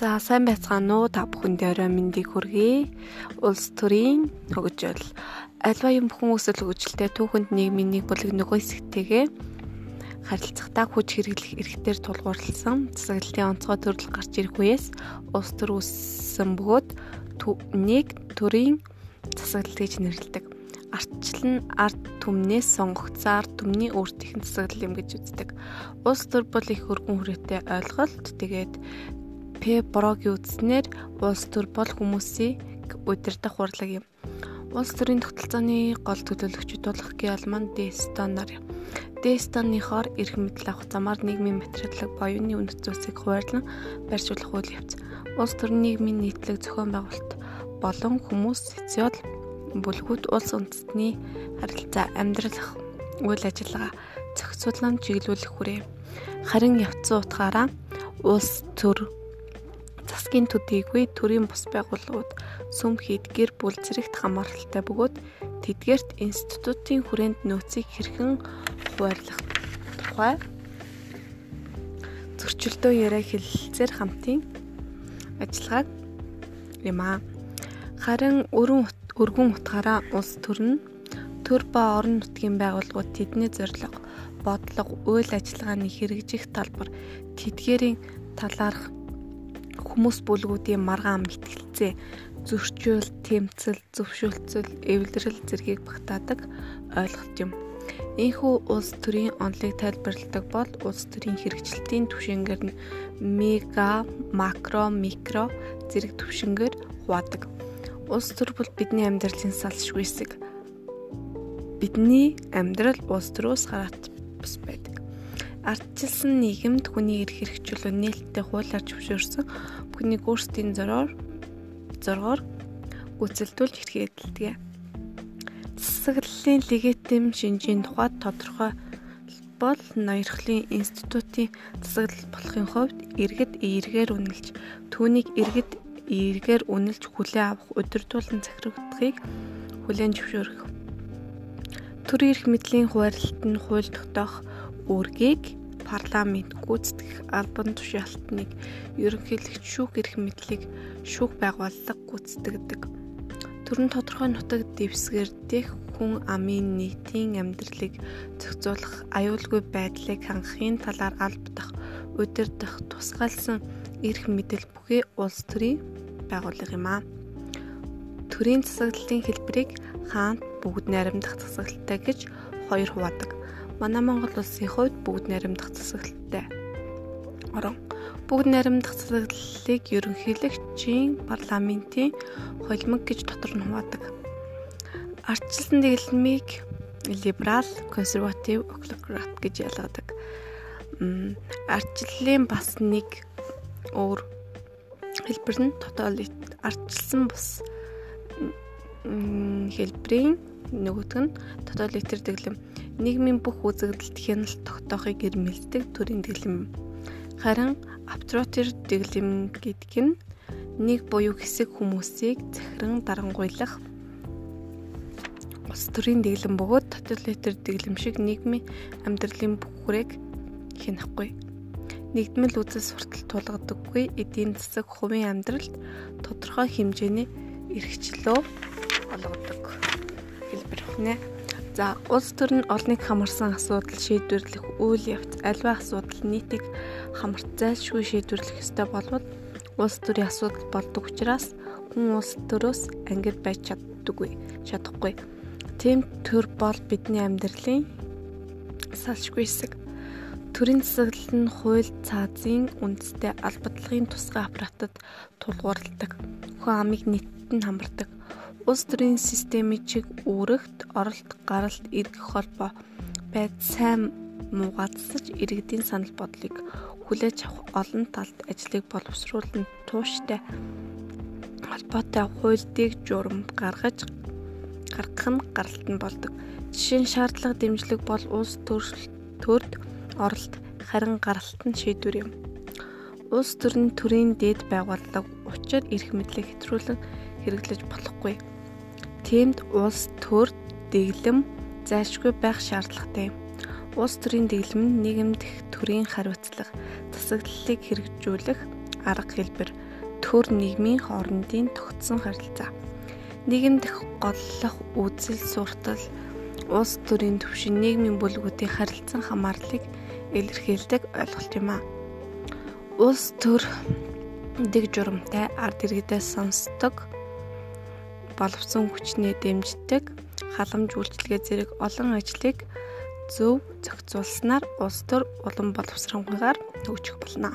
За сайн байцгаана уу та бүхэнд орой мэндийг хүргэе. Улс төрийн хөгжил альва юм бүхэн өсөл хөгжилтэй түүхэнд нийгмийн нэг бүлэг нөгөө хэсэгтэйгээ харилцагтаа хүч хэрэглэх эрхтэр тулгуурласан засаглалтын онцгой төрөл гарч ирэх үеэс улс төр үссэн бөгөөд нэг төрийн засаглалт гэж нэрлэдэг. Ардчлал нь ард түмнээс сонгогдсон ард түмний өөртөөх засаглал юм гэж үздэг. Улс төр бол их өргөн хүрээтэй ойлголт. Тэгээд П борогийн үздснээр улс төр бол хүмүүсийн удирдах урлаг юм. Улс төрийн тогтолцооны гол төлөөлөгчд бол Геолман Дестон нар юм. Дестоныхоор эрх мэдэл авах замаар нийгмийн материаллык боёоны үнэт зүйлсийг хуваарлан барьжуулах үйл явц. Улс төрийн нийгмийн нийтлэг зохион байгуулалт болон хүмүүс социал бүлгүүд улс үндэстний харилцаа амьдрах үйл ажиллагаа зохицуулан чиглүүлэх хүрээ. Харин явцсан утгаараа улс төр засгийн төдийгүй төрийн бус байгууллагууд сүм хийд гэр бүл зэрэгт хамааралтай бөгөөд тэдгээрт институтын хүрээнд нөөцийг хэрхэн хуваарлах тухай зөрчилдөө яриа хэлэлцээр хамтын ажиллагааг юм аа. Харин өрөн өргөн утгаараа улс төр нь төр ба орон нутгийн байгууллагууд тэдний зорилго, бодлого, үйл ажиллагааны хэрэгжих талбар тэдгээрийн талаарх хүмүүс бүлгүүдийн маргаан мэтгэлцээ зөрчил, тэмцэл, зөвшөөрөлцөл, эвлэрэл зэргийг багтаадаг ойлголт юм. Ийхүү улс төрийн онолыг тайлбарладаг бол улс төрийн хэрэгжилтийн түвшингээр нь мега, макро, микро зэрэг түвшингээр хуваадаг. Улс төр бол бидний амьдралын салшгүй хэсэг. Бидний амьдрал улс төрөөс гараад бус байдаг. Ардчилсан нийгэмд хүний эрх хэрэгжүүлэн нээлттэй хуулиар зөвшөөрсөн бүхнийг өөрсдийн зороор зоргоор гүйцэлдүүлж хэрэгэлдэг. Засаглалын легитим шинжийн тухайд тодорхой бол ноёрхлын институтын засаглал болохын хувьд иргэд эергээр үнэлж түүнийг иргэд эергээр үнэлж хүлээн авах удирдуулан захирагдахыг хүлээн зөвшөөрөх. Төр эрх мэдлийн хуваарлалт нь хууль тогтоох үүргийг парламент гүйцэтгэх албан тушаалтныг ерөнхийлөгч шүүх эрх мэдлийг шүүх байгууллага гүйцэтгэдэг. Төрн тодорхой нутаг дэвсгэрдэх хүн амын нийтийн амьдралыг зохицуулах, аюулгүй байдлыг хангахын талаар албадах, удирдах, тусгаалсан эрх мэдэл бүхий улс төрийн байгууллага юм аа. Төрийн засаглалын хэлбэрийг хаант бүгд найрамдах засаглалтай гэж хоёр хуваадаг. Манай Монгол улсын хувьд бүгд найрамдах засаглалтай. Орон бүгд найрамдах засаглалыг ерөнхийлөгчийн парламентийн холимог гэж дотор нь хуваадаг. Ардчилсан дэглэмийг либерал, консерватив, оклократ гэж ялгадаг. Ардчлалын бас нэг өөр хэлбэр нь тоталит ардчилсан бус хэлбэрийн нөгөөх нь тоталитар дэглэм нийгмийн бүх үзэгдэлд хяналт тогтоохыг ирмэлдэг төрийн дэглэм. Харин авторитар дэглэм гэдэг нь нэг буюу хэсэг хүмүүсийг захиран дарангуйлах улс төрийн дэглэм бөгөөд тоталитар дэглэм шиг нийгмийн амьдралын бүх хүрээг хянахгүй. Нэгдмэл үзэл суртал тулгадаггүй эдийн засаг хувийн амьдралд тодорхой хэмжээний эрхчлөө олгодог хэлбэр хнэ. За улс төр нь олныг хамарсан асуудал шийдвэрлэх үйл явц альва асуудал нийтийг хамарт зайлшгүй шийдвэрлэх ёстой болвол улс төрийн асуудал болдог учраас хүн улс төрөөс ангид байж чаддаггүй чадахгүй. Тэм төр бол бидний амьдралын салшгүй хэсэг. Төрийн засаглал нь хууль цаазын үндэстэй албадлагын тусгай аппаратад тулгуурладаг. Хүн амыг нийтэд нь хамардаг улс төрийн системийн чиг үүрэгт оролт гаралт эргэх холбоо байд сайн муугацсаж иргэдийн санал бодлыг хүлээж авах олон талт ажлыг боловсруулан тууштай холбоотой хуульдыг журам гаргаж гаргах нь гаралт нь болдог. Жишээ нь шаардлага дэмжлэг бол улс төрд оролт харин гаралт нь шийдвэр юм. Улс төр нь төрийн дээд байгууллага учир эрх мэдлийг хэтрүүлэн хэрэглэж болохгүй. Тиймд улс төр дэглэм зайлшгүй байх шаардлагатай юм. Улс төрийн дэглэм нь нийгэмдх төрийн хариуцлага, засаглалыг хэрэгжүүлэх арга хэлбэр, төр нийгмийн хоорондын тогтсон харилцаа. Нийгэм дэх голлох үзэл суртал улс төрийн төвшин нийгмийн бүлгүүдийн харилцан хамаарлыг илэрхийлдэг ойлголт юм а. Улс төр дэг журамтай ард иргэдээ сонсдог боловсон хүчнээ дэмждэг халамж үйлчлэгээ зэрэг олон ажлыг зөв зохицуулснаар улс төр улам боловсронгойгоор хөгжих болно.